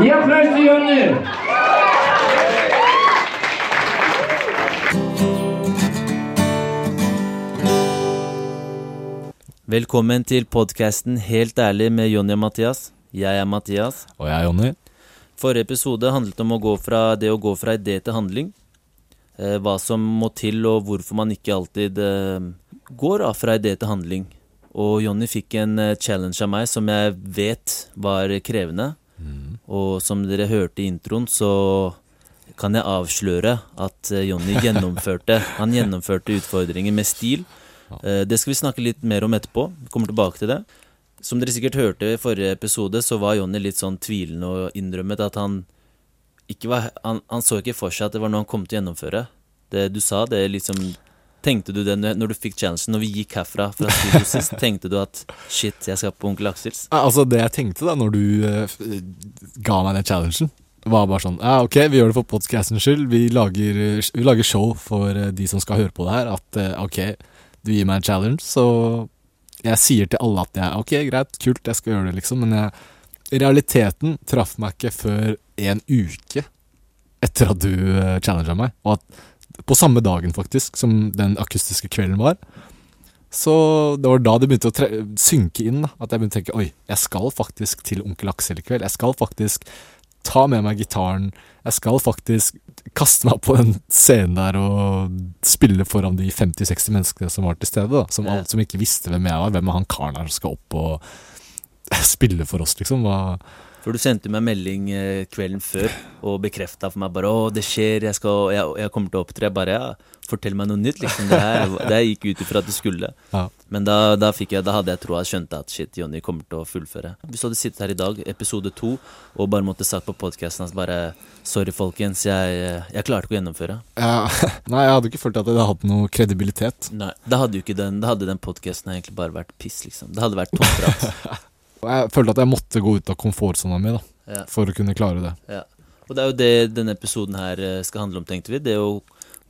Gi applaus til Jonny! Velkommen til podkasten Helt ærlig med Jonny og Mathias. Jeg er Mathias. Og jeg er Jonny. Forrige episode handlet om å gå fra det å gå fra idé til handling. Eh, hva som må til, og hvorfor man ikke alltid eh, går av fra idé til handling. Og Jonny fikk en eh, challenge av meg som jeg vet var krevende. Og som dere hørte i introen, så kan jeg avsløre at eh, Jonny gjennomførte Han gjennomførte utfordringer med stil. Eh, Det skal vi snakke litt mer om etterpå. Vi kommer tilbake til det. Som dere sikkert hørte i forrige episode, så var Jonny litt sånn tvilende og innrømmet at han ikke var Han, han så ikke for seg at det var noe han kom til å gjennomføre. Det du sa, det liksom Tenkte du det når du fikk challengen, når vi gikk herfra fra studio sist? Tenkte du at shit, jeg skal på Onkel Aksels? Altså, det jeg tenkte da når du uh, ga meg den challengen, var bare sånn Ja, ok, vi gjør det for podcastens skyld. Vi lager, eh, vi lager show for eh, de som skal høre på det her. At uh, ok, du gir meg en challenge, så jeg sier til alle at jeg Ok, greit, kult, jeg skal gjøre det, liksom. Men jeg, realiteten traff meg ikke før en uke etter at du challenge meg. Og at på samme dagen, faktisk, som den akustiske kvelden var. Så det var da det begynte å synke inn. da At jeg begynte å tenke Oi, jeg skal faktisk til Onkel Aksel i kveld. Jeg skal faktisk ta med meg gitaren. Jeg skal faktisk kaste meg på den scenen der og spille foran de 50-60 menneskene som var til stede. da Som, alt, som ikke visste hvem jeg var. Hvem er han karen her som skal opp og spille for oss, liksom? Hva For du sendte meg melding eh, kvelden før og bekrefta for meg bare 'Å, det skjer, jeg, skal, jeg, jeg kommer til å opptre'. Jeg bare ja, fortell meg noe nytt, liksom. Det her, det her gikk ut ifra at du skulle. Ja. Men da, da, jeg, da hadde jeg troa, skjønte at shit, Jonny kommer til å fullføre. Hvis du hadde sittet her i dag, episode to, og bare måtte sagt på podkasten hans bare 'Sorry, folkens, jeg, jeg klarte ikke å gjennomføre'. ja, Nei, jeg hadde ikke følt at det hadde noe kredibilitet. Nei, Da hadde jo ikke den Da hadde den podkasten egentlig bare vært piss, liksom. Det hadde vært tomprat. Jeg følte at jeg måtte gå ut av komfortsona mi da Ja. for å kunne klare det. Ja. Og det er jo det denne episoden her eh, skal handle om, tenkte vi. Det å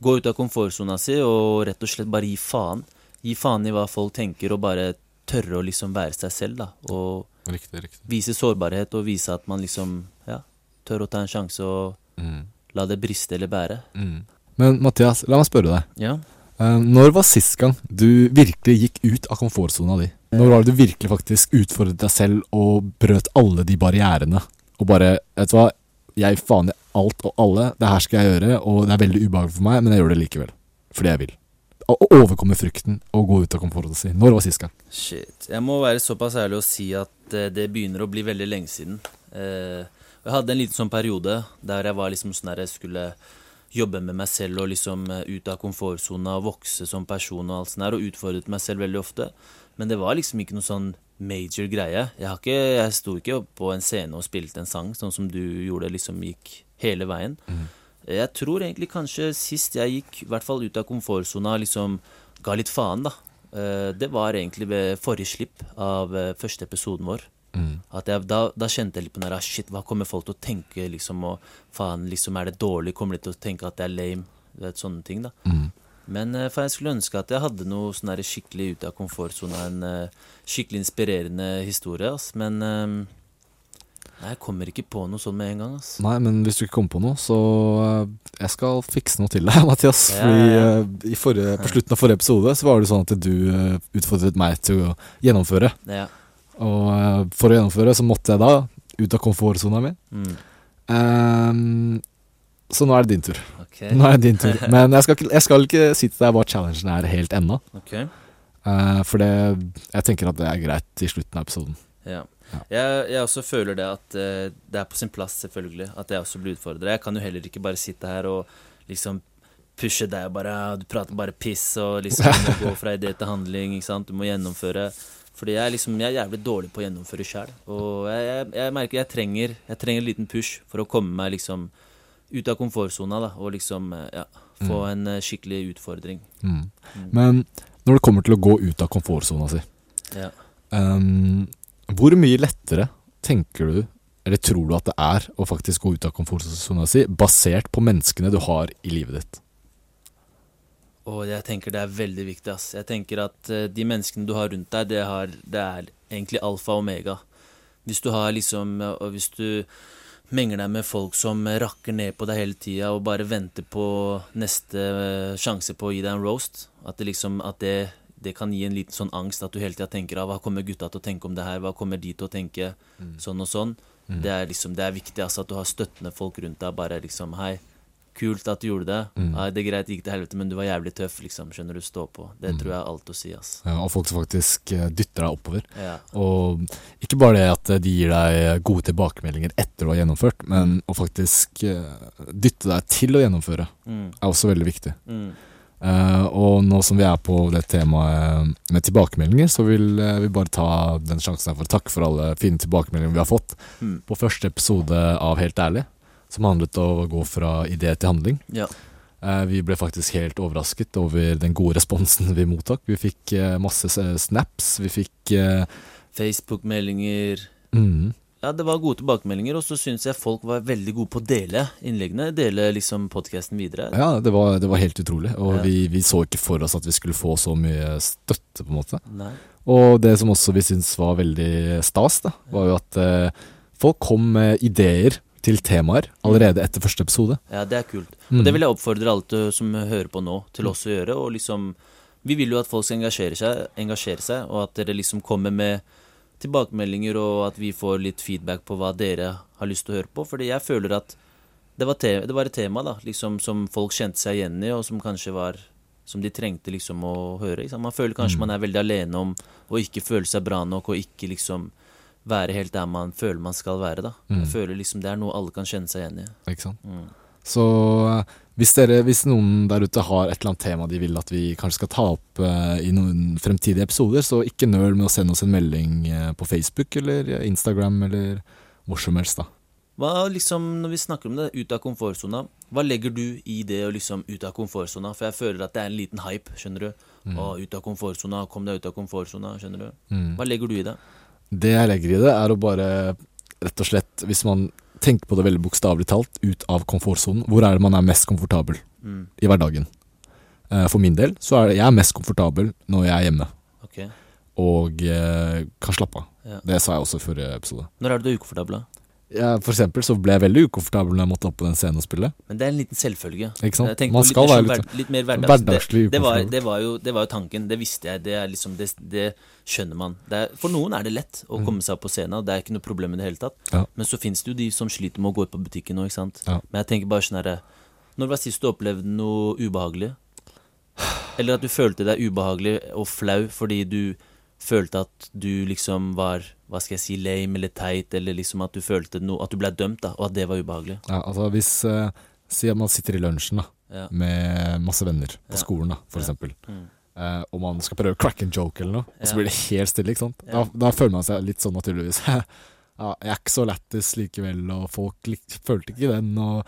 gå ut av komfortsona si og rett og slett bare gi faen. Gi faen i hva folk tenker, og bare tørre å liksom være seg selv, da. Og Riktig, riktig. vise sårbarhet, og vise at man liksom, ja, tør å ta en sjanse og Mm. la det briste eller bære. Mm. Men Mathias, la meg spørre deg. Ja. Eh, når var sist gang du virkelig gikk ut av komfortsona di? Når var det du virkelig faktisk utfordret deg selv og brøt alle de barrierene? Og bare Vet du hva, jeg faen i alt og alle. Det her skal jeg gjøre, og det er veldig ubehagelig for meg, men jeg gjør det likevel. Fordi jeg vil. Å å overkomme frykten og gå ut av komfortsona si. Når var sist gang? Shit. Jeg må være såpass ærlig og si at eh, det begynner å bli veldig lenge siden. Eh, jeg hadde en liten sånn periode der jeg var liksom sånn der jeg skulle jobbe med meg selv og liksom eh, ut av komfortsona og vokse som person og alt sånt der, og utfordret meg selv veldig ofte. Men det var liksom ikke noe sånn major greie. Jeg, har ikke, jeg sto ikke på en scene og spilte en sang, sånn som du gjorde, liksom gikk hele veien. Jeg tror egentlig kanskje sist jeg gikk, i hvert fall ut av komfortsona, liksom ga litt faen, da. Eh, Det var egentlig ved forrige slipp av eh, første episoden vår. At jeg, da, da kjente jeg litt på den der ah, Shit, hva kommer folk til å tenke, liksom, og faen, liksom, er det dårlig? Kommer de til å tenke at det er lame? Du vet, sånne ting, da. Men eh, for jeg skulle ønske at jeg hadde noe sånn skikkelig ute av komfortsona, en eh, skikkelig inspirerende historie, ass. Men um, nei, jeg kommer ikke på noe sånn med en gang, ass. Nei, men hvis du ikke kommer på noe, så uh, Jeg skal fikse noe til deg, Mathias. Ja, Fordi ja, ja. eh, i forrige, på slutten av forrige episode så var det sånn at du uh, utfordret meg til å gjennomføre. Ja. Og eh, for å gjennomføre så måtte jeg da ut av komfortsona mi. Mm. Um, så nå er det din tur. Okay. Nå er det din tur. Men jeg skal, ikke- jeg skal ikke si til deg hva challengen er helt ennå. Okay. Uh, for det, jeg tenker at det er greit i slutten av episoden. Ja. Ja. Jeg, jeg også føler det at uh, det er på sin plass, selvfølgelig, at jeg også blir utfordra. Jeg kan jo heller ikke bare sitte her og liksom pushe deg og bare «Ah, Du prater bare piss og liksom gå fra idé til handling, ikke sant. Du må gjennomføre. Fordi jeg, liksom, jeg er jævlig dårlig på å gjennomføre sjæl. Og jeg, jeg, jeg merker jeg trenger, jeg trenger en liten push for å komme meg liksom ut av komfortsona da, og liksom ja, få en eh, skikkelig utfordring. Mm. Men når det kommer til å gå ut av komfortsona si, Ja. um, hvor mye lettere tenker du, eller tror du at det er, å faktisk gå ut av komfortsona si, basert på menneskene du har i livet ditt? Og jeg tenker det er veldig viktig. ass. Jeg tenker at eh, de menneskene du har rundt deg, det, har, det er egentlig alfa og omega. Hvis du har liksom Og hvis du menger deg med folk som rakker ned på deg hele tida og bare venter på neste eh, sjanse på å gi deg en roast. At det liksom At det, det kan gi en liten sånn angst at du hele tida tenker av hva kommer gutta til å tenke om det her, hva kommer de til å tenke, sånn og sånn. Det er liksom Det er viktig altså at du har støttende folk rundt deg. Bare liksom Hei, kult at du gjorde det. Nei, det er greit, det gikk til helvete, men du var jævlig tøff, liksom. Skjønner du? Stå på. Det tror jeg er alt å si, ass. Ja, og folk som faktisk eh, dytter deg oppover. Ja. Og ikke bare det at de gir deg gode tilbakemeldinger etter du har gjennomført, men å faktisk eh, dytte deg til å gjennomføre Mm, er også veldig viktig. mm, Eh, og nå som vi er på det temaet med tilbakemeldinger, så vil uh, vi bare ta den sjansen her for å takke for alle fine tilbakemeldinger vi har fått mm. på første episode av Helt ærlig, som handlet om å gå fra idé til handling. Ja. Eh, vi ble faktisk helt overrasket over den gode responsen vi mottok. Vi fikk eh, masse snaps, vi fikk eh, Facebook-meldinger mm, Ja, det var gode tilbakemeldinger, og så syns jeg folk var veldig gode på å dele innleggene. Dele liksom podkasten videre. Ja, det var, det var helt utrolig. Og Ja. vi, vi så ikke for oss at vi skulle få så mye støtte, på en måte. Nei. Og det som også vi syntes var veldig stas, da, var jo at eh, folk kom med ideer til temaer allerede etter første episode. Ja, det er kult. Mm. Og det vil jeg oppfordre alle som hører på nå, til også å gjøre. Og liksom Vi vil jo at folk skal engasjere seg, engasjere seg og at dere liksom kommer med tilbakemeldinger, og at vi får litt feedback på hva dere har lyst til å høre på. Fordi jeg føler at det var, te det var et tema da, liksom som folk kjente seg igjen i, og som kanskje var som de trengte liksom å høre. Liksom. Man føler kanskje man er veldig alene om å ikke føle seg bra nok, og ikke liksom være helt der man føler man skal være. da Jeg føler liksom det er noe alle kan kjenne seg igjen i. Ikke sant? Mm. Så eh, hvis, dere, hvis noen der ute har et eller annet tema de vil at vi kanskje skal ta opp uh, i noen fremtidige episoder, så ikke nøl med å sende oss en melding uh, på Facebook eller Instagram eller hvor som helst, da. Hva liksom, Når vi snakker om det, ut av komfortsona, hva legger du i det å liksom ut av komfortsona? For jeg føler at det er en liten hype, skjønner du. Å, ut av komfortsona, kom deg ut av komfortsona, skjønner du. Mm. Hva legger du i det? Det jeg legger i det, er å bare rett og slett, hvis man tenker på det veldig bokstavelig talt, ut av komfortsonen. Hvor er det man er mest komfortabel Mm, i hverdagen? Eh, For min del så er det jeg er mest komfortabel når jeg er hjemme Okay. og eh, kan slappe av. Ja. Det sa jeg også i forrige episode. Når er du ukomfortabel? da? Ja, for eksempel så ble jeg veldig ukomfortabel når jeg måtte opp på den scenen og spille. Men det er en liten selvfølge. Ikke sant? Man på litt skal være sånn litt litt mer hverdags. hverdagslig det, det, var, det, var jo, det var jo tanken. Det visste jeg. Det, liksom, det, det skjønner man. Det er, for noen er det lett å komme seg opp på scenen, og det er ikke noe problem i det hele tatt. Mm. Ja. Men så fins det jo de som sliter med å gå ut på butikken nå, ikke sant. Ja. Men jeg tenker bare sånn herre Når var sist du opplevde noe ubehagelig? Eller at du følte deg ubehagelig og flau fordi du følte at du liksom var Hva skal jeg si, lame eller teit, eller liksom at du følte noe At du ble dømt, da, og at det var ubehagelig. Ja, altså hvis uh, Si at man sitter i lunsjen da Ja. med masse venner på Ja. skolen, da, for Ja. eksempel. Mm. Uh, og man skal prøve å crack and joke eller noe, og så blir det helt stille. ikke sant? Ja. Da, da føler man seg litt sånn naturligvis. ja, jeg er ikke så lættis likevel, og folk lik, følte ikke den. og.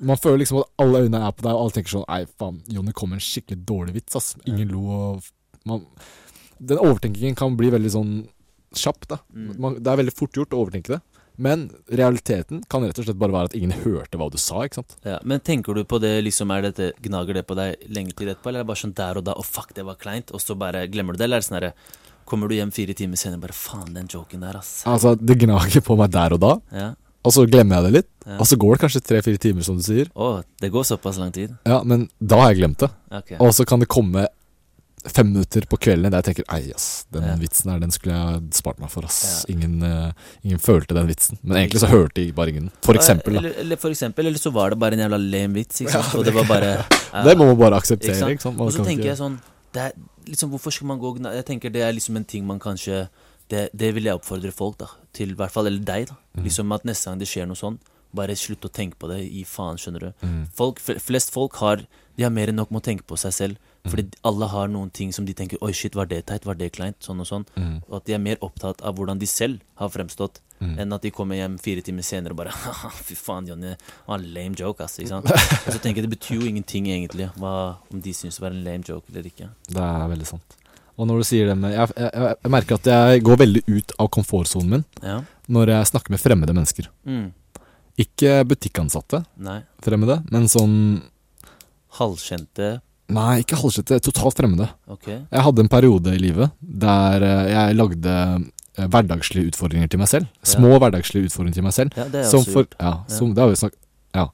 Man føler liksom at alle øynene er på deg, og alle tenker sånn Nei, faen, Jonny kom med en skikkelig dårlig vits. ass. Ingen lo. og man, Den overtenkingen kan bli veldig sånn kjapp. da. Mm. Man, det er veldig fort gjort å overtenke det. Men realiteten kan rett og slett bare være at ingen hørte hva du sa. ikke sant? Ja, men tenker du på det, liksom, er dette, gnager det på deg lenge til etterpå, eller er det bare sånn der og da, å fuck, det var kleint, og så bare glemmer du det, eller er det sånn herre, kommer du hjem fire timer senere, bare faen, den joken der, ass. Altså, Det gnager på meg der og da, Ja. og så glemmer jeg det litt. Ja. Og så går det kanskje tre-fire timer, som du sier. Å, det går såpass lang tid? Ja, Men da har jeg glemt det. Okay. Og så kan det komme fem minutter på kvelden der jeg tenker Ei, ass, den Ja. vitsen her, den skulle jeg spart meg for, ass. Ja. Ingen, uh, ingen følte den vitsen. Men egentlig så hørte jeg bare ingen. For eksempel, da. Eller, eller for eksempel, eller så var det bare en jævla lame vits, ikke sant, og det var bare uh, Det må man bare Ikke akseptere. sant? ikke sant? Og så tenker jeg sånn det er, liksom, Hvorfor skal man gå Jeg tenker det er liksom en ting man kanskje Det, det vil jeg oppfordre folk da til, hvert fall, eller deg, da. Mm. Liksom At neste gang det skjer noe sånn, bare slutt å tenke på det. I faen, skjønner du. Mm. Folk, flest folk har De har mer enn nok med å tenke på seg selv. Mhm. Fordi alle har noen ting som de tenker Oi, shit, var det teit? Var det kleint? Sånn og sånn. Mm. Og at de er mer opptatt av hvordan de selv har fremstått, Mm. enn at de kommer hjem fire timer senere og bare «Haha, Fy faen, Jonny, var en lame joke, ass. Ikke sant? Og så tenker jeg det betyr jo ingenting, egentlig, hva, om de syns det var en lame joke eller ikke. Det er veldig sant. Og når du sier det med Jeg, jeg, jeg, jeg merker at jeg går veldig ut av komfortsonen min Ja. når jeg snakker med fremmede mennesker. Mm. Ikke butikkansatte Nei. fremmede, men sånn Halvkjente. Nei, ikke halvskjette, totalt fremmede. Ok. Jeg hadde en periode i livet der eh, jeg lagde eh, hverdagslige utfordringer til meg selv. Små hverdagslige utfordringer til meg selv. Ja, det er jo Som også for, ja, som, det har vi snakket Ja.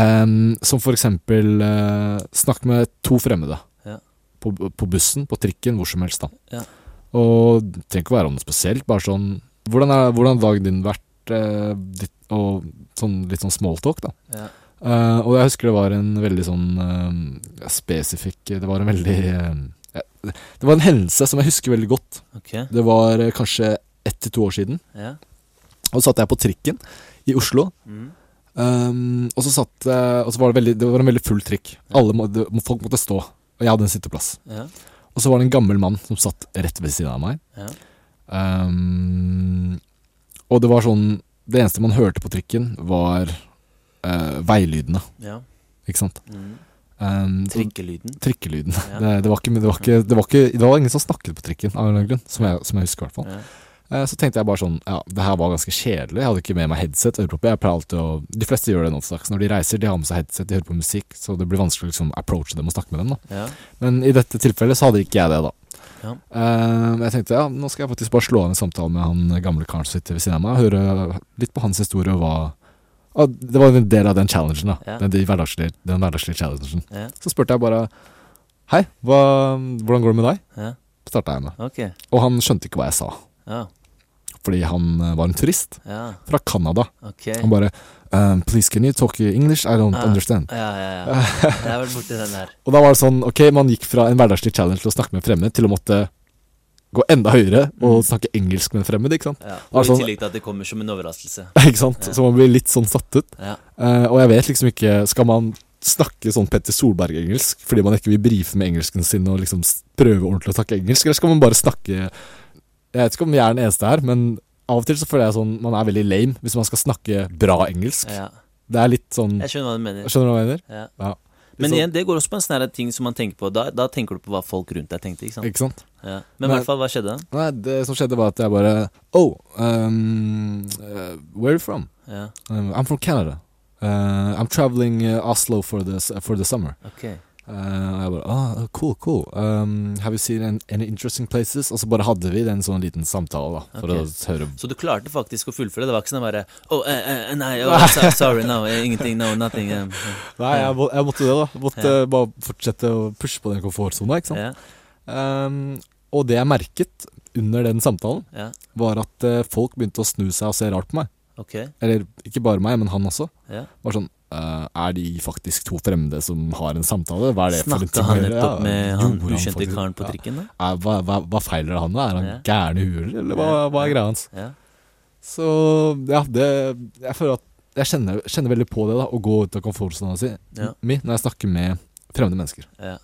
Ehm, som for eksempel uh, snakk med to fremmede. Ja. På, på bussen, på trikken, hvor som helst. da Ja. Og det trenger ikke å være om noe spesielt. Bare sånn Hvordan har dagen din vært? Uh, ditt, og sånn, litt sånn smalltalk, da. Eh, og jeg husker det var en veldig sånn uh, spesifikk Det var en veldig uh, Det var en hendelse som jeg husker veldig godt. Okay. Det var kanskje ett til to år siden. Ja. Og så satt jeg på trikken i Oslo. Mm. Um, og så satt Og så var det veldig Det var en veldig full trikk. Alle må, det, Folk måtte stå. Og jeg hadde en sitteplass. Ja. Og så var det en gammel mann som satt rett ved siden av meg. Ja. Um, og det var sånn Det eneste man hørte på trikken, var eh, veilydene. ja. Ikke sant? Mm. Um, Trikkelyden. Trikkelyden. Ja. Det, det, var ikke, det, var ikke, det, var ikke, det var ingen som snakket på trikken, av en eller annen grunn. Som jeg, som jeg husker, i hvert fall. Ja. Eh, Så tenkte jeg bare sånn Ja, det her var ganske kjedelig. Jeg hadde ikke med meg headset. Jeg pleier alltid å De fleste gjør det nå til dags. Når de reiser, de har med seg headset, de hører på musikk, så det blir vanskelig å liksom approache dem og snakke med dem. da Ja. Men i dette tilfellet så hadde ikke jeg det, da. Ja. Uh, jeg tenkte ja, nå skal jeg faktisk bare slå av en samtale med han gamle karen som sitter ved siden av meg, høre litt på hans historie og hva og Det var en del av den challengen, da. Ja. Den, de hverdagslige, den hverdagslige challengen. Ja. Så spurte jeg bare Hei, hva, hvordan går det med deg? Ja. Starta jeg med. Okay. Og han skjønte ikke hva jeg sa. Ja. Fordi han eh, var en turist Ja. fra Canada. Okay. Han bare um, Please, can you talk English? I don't Ah. understand. Ja, ja, ja. Jeg har vært borti den der. Og da var det sånn, ok, man gikk fra en hverdagslig challenge til å snakke med fremmede, fremmed, til å måtte gå enda høyere og Mm. snakke engelsk med en fremmed, ikke sant? Ja. Og Altså- i tillegg til at det kommer som en overraskelse. ikke sant? Ja. Så man blir litt sånn satt ut. Ja. Uh, og jeg vet liksom ikke Skal man snakke sånn Petter Solberg-engelsk fordi man ikke vil brife med engelsken sin og liksom prøve ordentlig å snakke engelsk, eller skal man bare snakke Jeg vet ikke om jeg er den eneste her, men av og til så føler jeg sånn man er veldig lame hvis man skal snakke bra engelsk. ja. Det er litt sånn Jeg skjønner hva du mener. Skjønner du hva jeg mener? Ja. Men igjen, det går også på en sånn ting som man tenker på. Da, da tenker du på hva folk rundt deg tenkte. ikke sant? Ikke sant? Ja. Men Men- i hvert fall, hva skjedde? Nei, det som skjedde var at jeg bare Oh, um, uh, where are you from? Ja, Um, I'm from Canada. Uh, I'm traveling uh, Oslo for the, for the summer. ok. Uh, og jeg bare ah, cool, cool. Um, have you seen an, any interesting places? Og så bare hadde vi den sånn liten samtale, da. For okay. å høre Så du klarte faktisk å fullføre? Det var ikke sånn bare oh, eh, eh, nei, oh, sorry, no, eh, ingenting, no, nothing. eh, Nei, jeg, må, jeg måtte det, da. Måtte Ja. bare fortsette å pushe på den komfortsona, ikke sant. Um, og det jeg merket under den samtalen, ja, var at uh, folk begynte å snu seg og se rart på meg. Okay. Eller ikke bare meg, men han også. Ja. Var sånn eh, Er de faktisk to fremmede som har en samtale? Hva er det for Snakka å han nettopp Ja, med han ukjente karen på trikken, da? Ja. hva, hva, hva feiler han da? Er han Ja. gæren i huet, eller hva, hva er greia hans? Så ja, det Jeg føler at jeg kjenner, kjenner veldig på det, da, å gå ut av komfortsonen si Ja. mi når jeg snakker med fremmede mennesker. ja.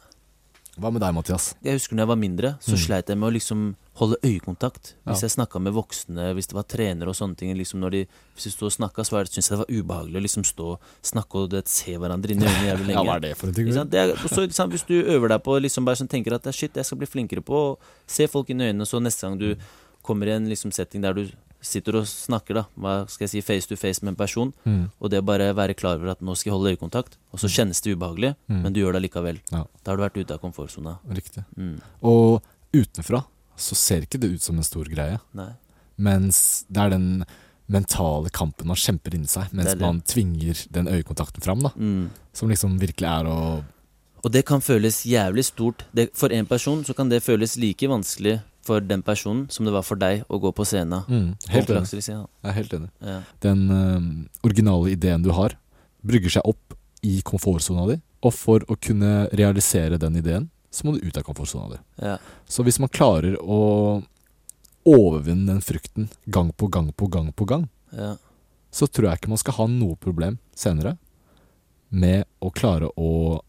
Hva med deg, Mathias? Jeg husker når jeg var mindre, så Mm. sleit jeg med å liksom holde øyekontakt. Ja. Hvis jeg snakka med voksne, hvis det var trenere og sånne ting. Liksom når de, hvis de sto og snakka, så syntes jeg det var ubehagelig å liksom stå snakke og se hverandre inn i øynene jævlig Ja, hva er det for en ting? Det er, også, liksom. Hvis du øver deg på liksom bare sånn tenker at shit, jeg skal bli flinkere på å se folk inn i øynene, så neste gang du kommer i en liksom setting der du sitter og snakker, da, hva skal jeg si, face to face med en person, Mm. og det å bare være klar over at nå skal jeg holde øyekontakt, og så kjennes det ubehagelig, Mm. men du gjør det likevel. Ja. Da har du vært ute av komfortsona. Riktig. Mm. Og utenfra så ser ikke det ut som en stor greie, Nei. mens det er den mentale kampen man kjemper inni seg, mens Det det. man tvinger den øyekontakten fram, da. Mm. Som liksom virkelig er å Og det kan føles jævlig stort. Det, for en person så kan det føles like vanskelig for den personen som det var for deg å gå på scenen. mm, Helt enig. Jeg er helt enig. Ja. Den uh, originale ideen du har, brygger seg opp i komfortsona di, og for å kunne realisere den ideen, så må du ut av komfortsona di. Ja. Så hvis man klarer å overvinne den frykten gang på gang på gang på gang, Ja. så tror jeg ikke man skal ha noe problem senere med å klare å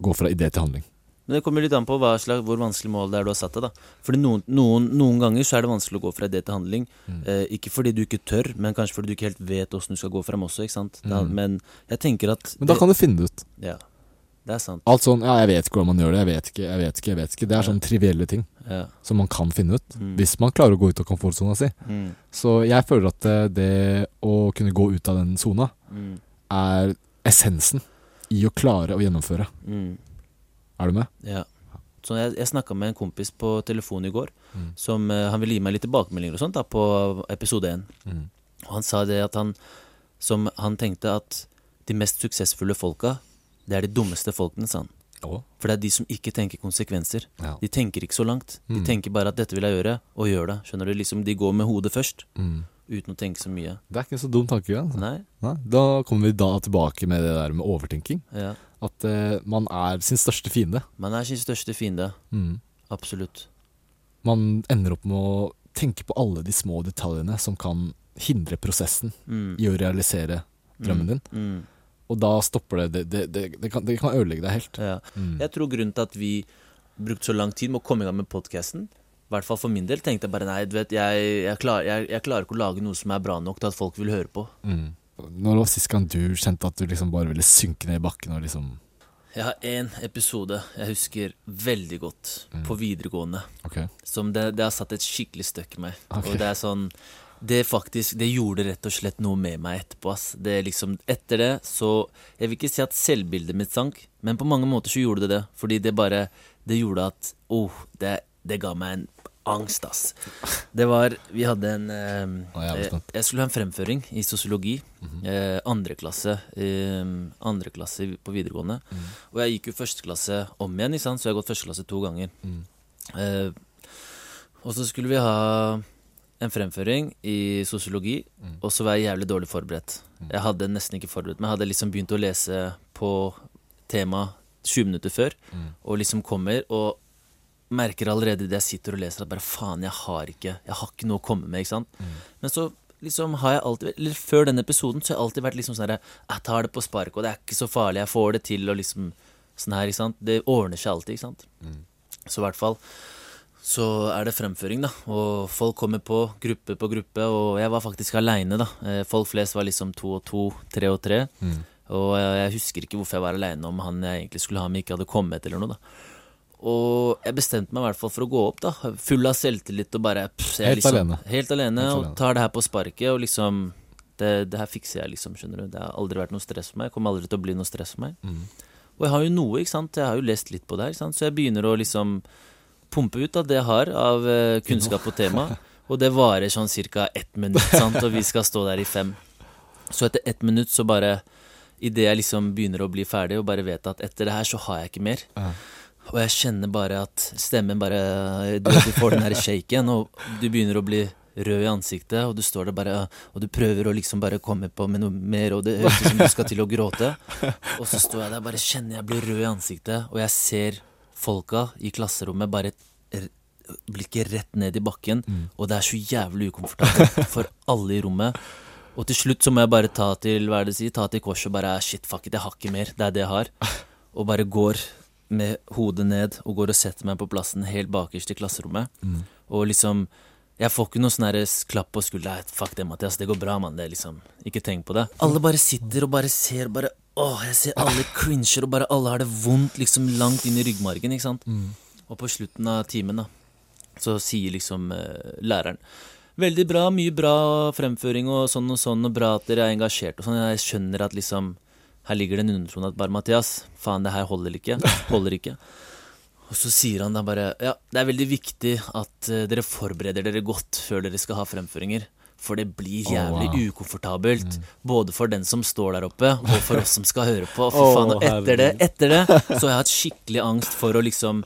gå fra idé til handling. Men det kommer litt an på hva slags, hvor vanskelig mål det er du har satt deg. da Fordi noen, noen, noen ganger så er det vanskelig å gå fra idé til handling. Mm. Eh, ikke fordi du ikke tør, men kanskje fordi du ikke helt vet åssen du skal gå fram også. Ikke sant? Da, Mm. Men jeg tenker at Men da det- kan du finne det ut. Ja, det er sant. Alt sånn 'ja, jeg vet ikke hvordan man gjør det', 'jeg vet ikke', 'jeg vet ikke', jeg vet ikke. Det er Ja. sånne trivielle ting Ja. som man kan finne ut. Mm. Hvis man klarer å gå ut av komfortsona si. Mm. Så jeg føler at eh, det å kunne gå ut av den sona Mm. er essensen i å klare å gjennomføre. Mm. Er du med? Ja. Så jeg, jeg snakka med en kompis på telefon i går, Mm. som eh, han ville gi meg litt tilbakemeldinger og sånt da, på episode én. Mm. Og han sa det at han Som han tenkte at de mest suksessfulle folka, det er de dummeste folkene, sa han. Å? For det er de som ikke tenker konsekvenser. Ja. De tenker ikke så langt. De Mm. tenker bare at 'dette vil jeg gjøre', og gjør det. Skjønner du? Liksom De går med hodet først, Mm. uten å tenke så mye. Det er ikke en så dum tankegang. Altså. Nei? Nei. Da kommer vi da tilbake med det der med overtenking. Ja. At uh, man er sin største fiende. Man er sin største fiende. Mm. Absolutt. Man ender opp med å tenke på alle de små detaljene som kan hindre prosessen Mm. i å realisere drømmen din. Mm. Og da stopper det. Det, det, det, det, kan, det kan ødelegge deg helt. Ja. Mm. Jeg tror grunnen til at vi brukte så lang tid med å komme i gang med podkasten, i hvert fall for min del, tenkte jeg bare nei, du vet, jeg, jeg, klar, jeg, jeg klarer ikke å lage noe som er bra nok til at folk vil høre på. Mm. Når var sist gang du kjente at du liksom bare ville synke ned i bakken og liksom Jeg har én episode jeg husker veldig godt, Mm. på videregående. Okay. Som det, det har satt et skikkelig støkk i meg. Okay. Og det er sånn Det faktisk Det gjorde rett og slett noe med meg etterpå, ass. Det liksom Etter det så Jeg vil ikke si at selvbildet mitt sank, men på mange måter så gjorde det det. Fordi det bare Det gjorde at Oh, det, det ga meg en angst, ass. Det var Vi hadde en eh, jeg er eh. Jeg skulle ha en fremføring i sosiologi. eh, andre klasse eh, Andre klasse på videregående. Mm. Og jeg gikk jo første klasse om igjen, ikke sant? så jeg har gått første klasse to ganger. Mm. Eh, og så skulle vi ha en fremføring i sosiologi, Mm. og så var jeg jævlig dårlig forberedt. Jeg hadde nesten ikke forberedt meg. Jeg hadde liksom begynt å lese på tema 20 minutter før, og liksom kommer og merker allerede idet jeg sitter og leser at bare faen, jeg har ikke Jeg har ikke noe å komme med, ikke sant. Mm. Men så liksom har jeg alltid Eller før den episoden så har jeg alltid vært liksom sånn herre Jeg tar det på spark, og det er ikke så farlig, jeg får det til, og liksom sånn her, ikke sant. Det ordner seg alltid, ikke sant. Mm. Så i hvert fall så er det fremføring, da. Og folk kommer på, gruppe på gruppe. Og jeg var faktisk aleine, da. Eh, Folk flest var liksom to og to, tre og tre. Mm. Og jeg husker ikke hvorfor jeg var aleine, om han jeg egentlig skulle ha med, ikke hadde kommet, eller noe, da. Og jeg bestemte meg i hvert fall for å gå opp, da. Full av selvtillit og bare pff, jeg Helt liksom, alene. Helt alene. Helt og tar det her på sparket, og liksom det, det her fikser jeg, liksom, skjønner du. Det har aldri vært noe stress for meg. Kommer aldri til å bli noe stress for meg. Mm. Og jeg har jo noe, ikke sant. Jeg har jo lest litt på det her, ikke sant. Så jeg begynner å liksom pumpe ut av det jeg har av uh, kunnskap og tema. Og det varer sånn ca. ett minutt, sant, og vi skal stå der i fem. Så etter ett minutt så bare Idet jeg liksom begynner å bli ferdig og bare vet at etter det her så har jeg ikke mer. Ja. Og jeg kjenner bare at stemmen bare Du, du får den her shaken, og du begynner å bli rød i ansiktet, og du står der bare Og du prøver å liksom bare komme på med noe mer, og det høres ut som du skal til å gråte. Og så står jeg der bare kjenner jeg blir rød i ansiktet, og jeg ser folka i klasserommet bare blikket rett ned i bakken, og det er så jævlig ukomfortabelt for alle i rommet. Og til slutt så må jeg bare ta til hva er det å si, ta til korset og bare shit, fuck it, jeg har ikke mer. Det er det jeg har. Og bare går med hodet ned og går og setter meg på plassen helt bakerst i klasserommet. Mm. Og liksom Jeg får ikke noe sånn klapp på skuldra. Fuck det, Mathias. Det går bra, mann. Det liksom Ikke tenk på det. Alle bare sitter og bare ser bare Åh, jeg ser alle cringer, og bare alle har det vondt liksom langt inn i ryggmargen, ikke sant. Mm. Og på slutten av timen, da, så sier liksom uh, læreren Veldig bra, mye bra fremføring og sånn og sånn, og bra at dere er engasjert og sånn. Jeg skjønner at liksom Her ligger det en undertone at bare Mathias, faen, det her holder ikke. Holder ikke. Og så sier han da bare Ja, det er veldig viktig at eh, dere forbereder dere godt før dere skal ha fremføringer. For det blir jævlig jævlig wow. ukomfortabelt. Både for den som står der oppe, og for oss som skal høre på. og For faen, og etter det, etter det så har jeg hatt skikkelig angst for å liksom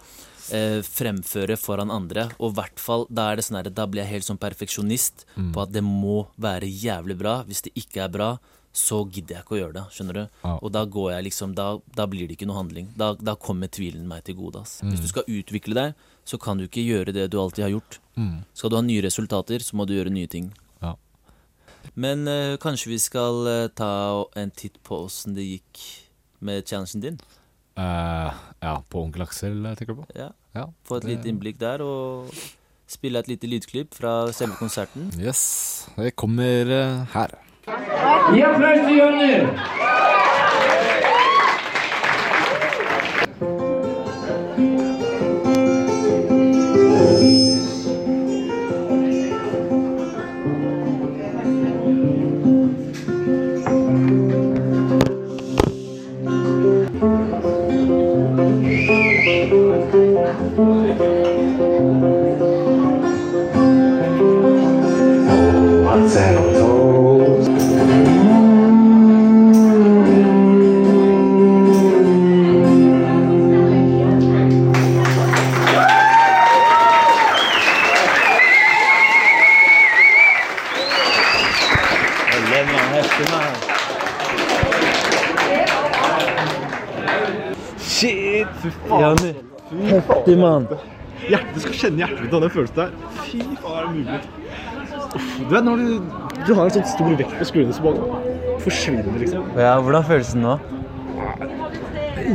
eh, fremføre foran andre. Og i hvert fall da er det sånn her, da blir jeg helt sånn perfeksjonist Mm. på at det må være jævlig bra. Hvis det ikke er bra, så gidder jeg ikke å gjøre det. Skjønner du? Ja. Og da går jeg liksom Da, da blir det ikke noe handling. Da, da kommer tvilen meg til gode. Ass. Hvis Mm. du skal utvikle deg, så kan du ikke gjøre det du alltid har gjort. Mm. Skal du ha nye resultater, så må du gjøre nye ting. Ja. Men eh, kanskje vi skal eh, ta en titt på åssen det gikk med challengen din? Uh, ja, på Onkel Aksel, tenker du på? Ja, Ja. Få et det- lite innblikk der, og spille et lite lydklipp fra selve konserten. Yes. Det kommer uh, her. Я прощенный. Heftig, mann. Hjertet, du skal kjenne hjertet av den følelsen der. Fy faen, er det mulig? Uff, du vet når du, du har en sånn stor vekt på skuldrene som bare forsvinner, liksom. Ja, hvordan føles det nå?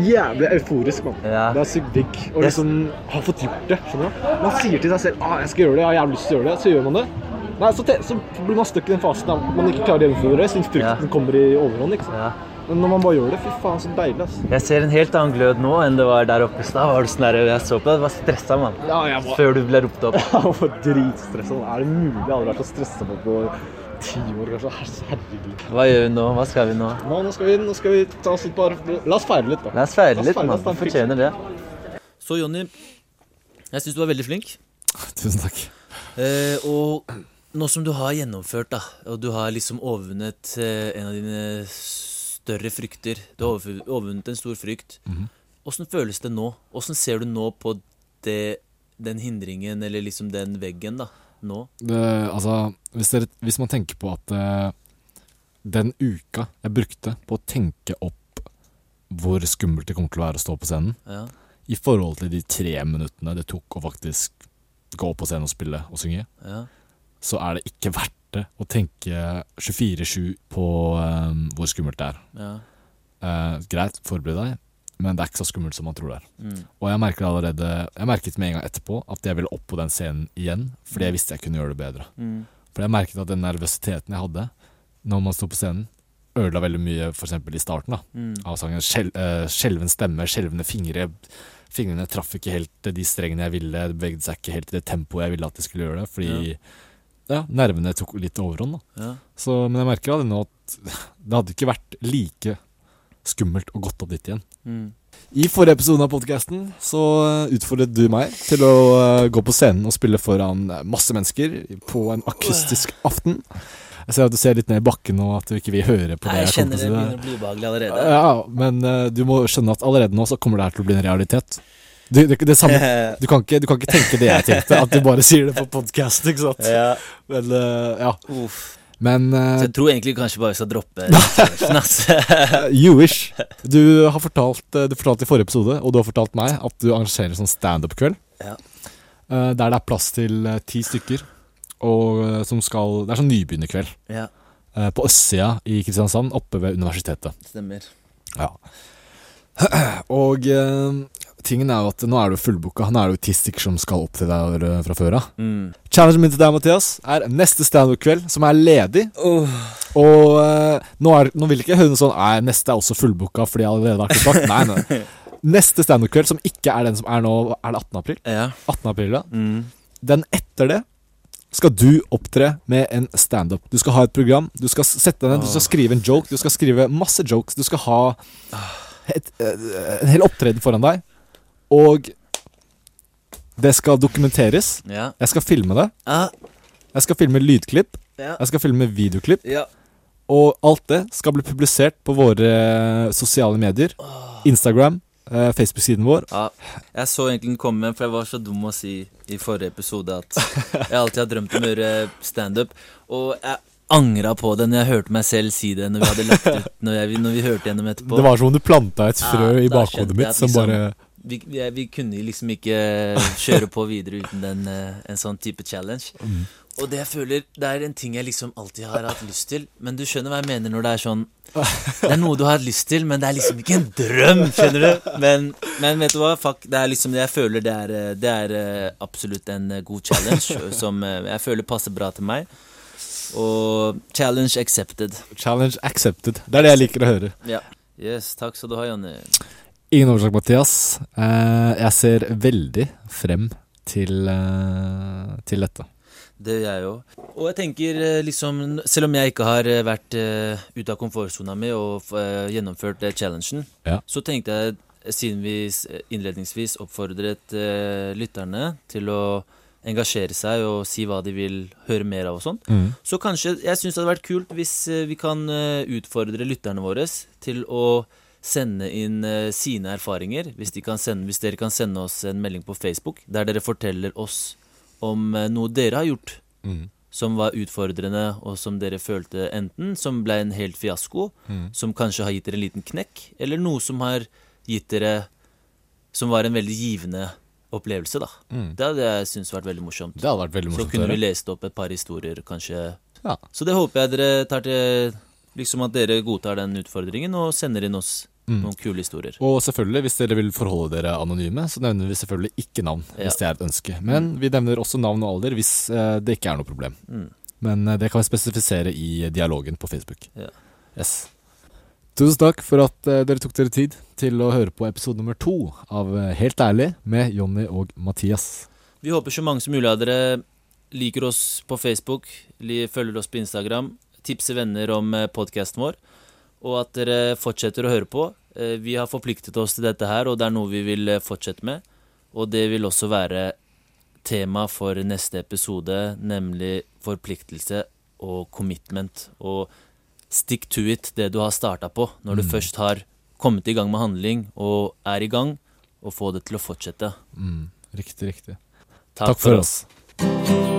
Jævlig euforisk, mann. Ja. Det er sykt digg å liksom ha fått gjort det. skjønner du? Man sier til seg selv ah, jeg skal gjøre det, jeg har jævlig lyst til å gjøre det, så gjør man det. Nei, så, så blir man stuck i den fasen der man ikke klarer å gjennomføre det, siden frykten Ja. kommer i overhånd. liksom. Ja. Men når man bare gjør det, fy faen, så deilig. ass. Jeg ser en helt annen glød nå enn det var der oppe i stad. Var du sånn der, Jeg så på deg, du var stressa, mann. Ja, jeg var, Før du ble ropt opp. jeg var dritstressa. Er det mulig? Jeg har aldri vært så stressa på på ti år, kanskje. Her- Herregud. Hva gjør vi nå? Hva skal vi nå? Nå, nå, skal vi, nå skal vi ta oss et par La oss feire litt, da. La oss feire litt, mann. la oss ta Du fortjener det. Så Jonny, jeg syns du var veldig flink. Tusen takk. Eh, og nå som du har gjennomført, da, og du har liksom overvunnet eh, en av dine større frykter Du har overvunnet en stor frykt. Åssen føles det nå? Åssen ser du nå på det, den hindringen, eller liksom den veggen, da? Nå? det, altså, hvis, dere, hvis man tenker på at uh, den uka jeg brukte på å tenke opp hvor skummelt det kommer til å være å stå på scenen, Ja. i forhold til de tre minuttene det tok å faktisk gå på scenen og spille og synge, ja. så er det ikke verdt det å tenke 24-7 på um, hvor skummelt det er. ja. Uh, greit, forbered deg, men det er ikke så skummelt som man tror det er. Mm. Og jeg merket allerede Jeg merket med en gang etterpå at jeg ville opp på den scenen igjen, fordi jeg visste jeg kunne gjøre det bedre. Mm. For jeg merket at den nervøsiteten jeg hadde når man sto på scenen, ødela veldig mye f.eks. i starten da, Mm. av sangen. Skjel, uh, skjelven stemme, skjelvende fingre. Fingrene traff ikke helt de strengene jeg ville, det bevegde seg ikke helt i det tempoet jeg ville at de skulle gjøre det, fordi ja. Nervene tok litt overhånd. da. Ja. Så, men jeg merker det nå at det hadde ikke vært like skummelt å gått opp dit igjen. Mm. I forrige episode av podkasten så eh, utfordret du meg til å eh, gå på scenen og spille foran eh, masse mennesker på en akustisk aften. Jeg ser at du ser litt ned i bakken og at du ikke vil høre på Nei, det jeg jeg kjenner det begynner å bli ubehagelig allerede. Ja, men du må skjønne at allerede nå så kommer det her til å bli en realitet. Du, det, det samme, du, kan ikke, du kan ikke tenke det jeg tenkte, at du bare sier det på podkast, ikke sant? ja. Men, eh, ja. Men Så eh, jeg tror egentlig kanskje bare vi skal droppe you wish. Du har fortalt, eh, du fortalte i forrige episode, og du har fortalt meg, at du arrangerer en sånn standup-kveld. Ja. Uh, der det er plass til uh, ti stykker. Og som skal Det er sånn nybegynnerkveld. ja, på østsida i Kristiansand, oppe ved universitetet. stemmer. Ja. Og tingen er jo at nå er du fullbooka. Nå er det jo Tistic som skal opp til deg eh, fra før av. Mm. Challengen min til deg, Mathias, er neste standup-kveld, som er ledig. Oh. Og uh, nå, er, nå vil ikke noe sånn Nei, neste er også fullbooka fordi jeg allerede har kontakt. Nei, nei. Neste standup-kveld, som ikke er den som er nå Er det 18. april? Ja. 18. april, ja. Mm. Den etter det skal du opptre med en standup. Du skal ha et program. Du skal sette deg ned, du skal skrive en joke. Du skal skrive masse jokes. Du skal ha et, eh, en hel opptreden foran deg. Og det skal dokumenteres. Ja. Jeg skal filme det. Ja. Jeg skal filme lydklipp. Ja. Jeg skal filme videoklipp. ja. Og alt det skal bli publisert på våre sosiale medier. Instagram, eh, Facebook-siden vår. Ja, jeg så egentlig den komme, for jeg var så dum å si i forrige episode at jeg alltid har drømt om å gjøre standup. Og jeg angra på det når jeg hørte meg selv si det når vi hadde lagt ut Når, jeg, når vi hørte gjennom etterpå. Det var som om du planta et frø i bakhodet mitt som liksom- bare vi, vi, vi kunne liksom ikke kjøre på videre uten den, eh, en sånn type challenge. Mm. Og det jeg føler, det er en ting jeg liksom alltid har hatt lyst til. Men du skjønner hva jeg mener når det er sånn Det er noe du har hatt lyst til, men det er liksom ikke en drøm, skjønner du? Men, men vet du hva, fuck, det er liksom Jeg føler det er, eh, det er eh, absolutt en god challenge som jeg føler passer bra til meg. Og challenge accepted. Challenge accepted. Det er det jeg liker å høre. Ja. Yes, takk skal du ha, Jonny. Ingen årsak, Mathias. Eh, jeg ser veldig frem til, eh, til dette. Det gjør jeg jo. Og jeg tenker eh, liksom Selv om jeg ikke har vært ute av komfortsona mi og gjennomført challengen, Ja. så tenkte jeg, siden vi innledningsvis oppfordret lytterne til å engasjere seg og si hva de vil høre mer av og sånn, Mm. så kanskje Jeg syns det hadde vært kult hvis vi kan utfordre lytterne våre til å sende inn eh, sine erfaringer. Hvis, de kan sende, hvis dere kan sende oss en melding på Facebook der dere forteller oss om eh, noe dere har gjort Mm. som var utfordrende, og som dere følte enten som ble en helt fiasko, Mm. som kanskje har gitt dere en liten knekk, eller noe som har gitt dere som var en veldig givende opplevelse, da. Mm. Det hadde jeg syntes vært veldig morsomt. Det hadde vært veldig morsomt Så kunne vi lest opp et par historier, kanskje. Ja. Så det håper jeg dere tar til Liksom at dere godtar den utfordringen og sender inn oss Mm. noen kule historier. Og selvfølgelig, hvis dere vil forholde dere anonyme, så nevner vi selvfølgelig ikke navn Ja. hvis det er et ønske. Men vi nevner også navn og alder hvis eh, det ikke er noe problem. Mm. Men eh, det kan vi spesifisere i dialogen på Facebook. Ja. Yes. Tusen takk for at eh, dere tok dere tid til å høre på episode nummer to av Helt ærlig med Jonny og Mathias. Vi håper så mange som mulig av dere liker oss på Facebook, følger oss på Instagram, tipser venner om podkasten vår, og at dere fortsetter å høre på. Eh, Vi har forpliktet oss til dette her, og det er noe vi vil eh, fortsette med. Og det vil også være tema for neste episode, nemlig forpliktelse og commitment. Og stick to it, det du har starta på. Når du Mm. først har kommet i gang med handling og er i gang, og få det til å fortsette. Mm, riktig, riktig. Takk, Takk for oss.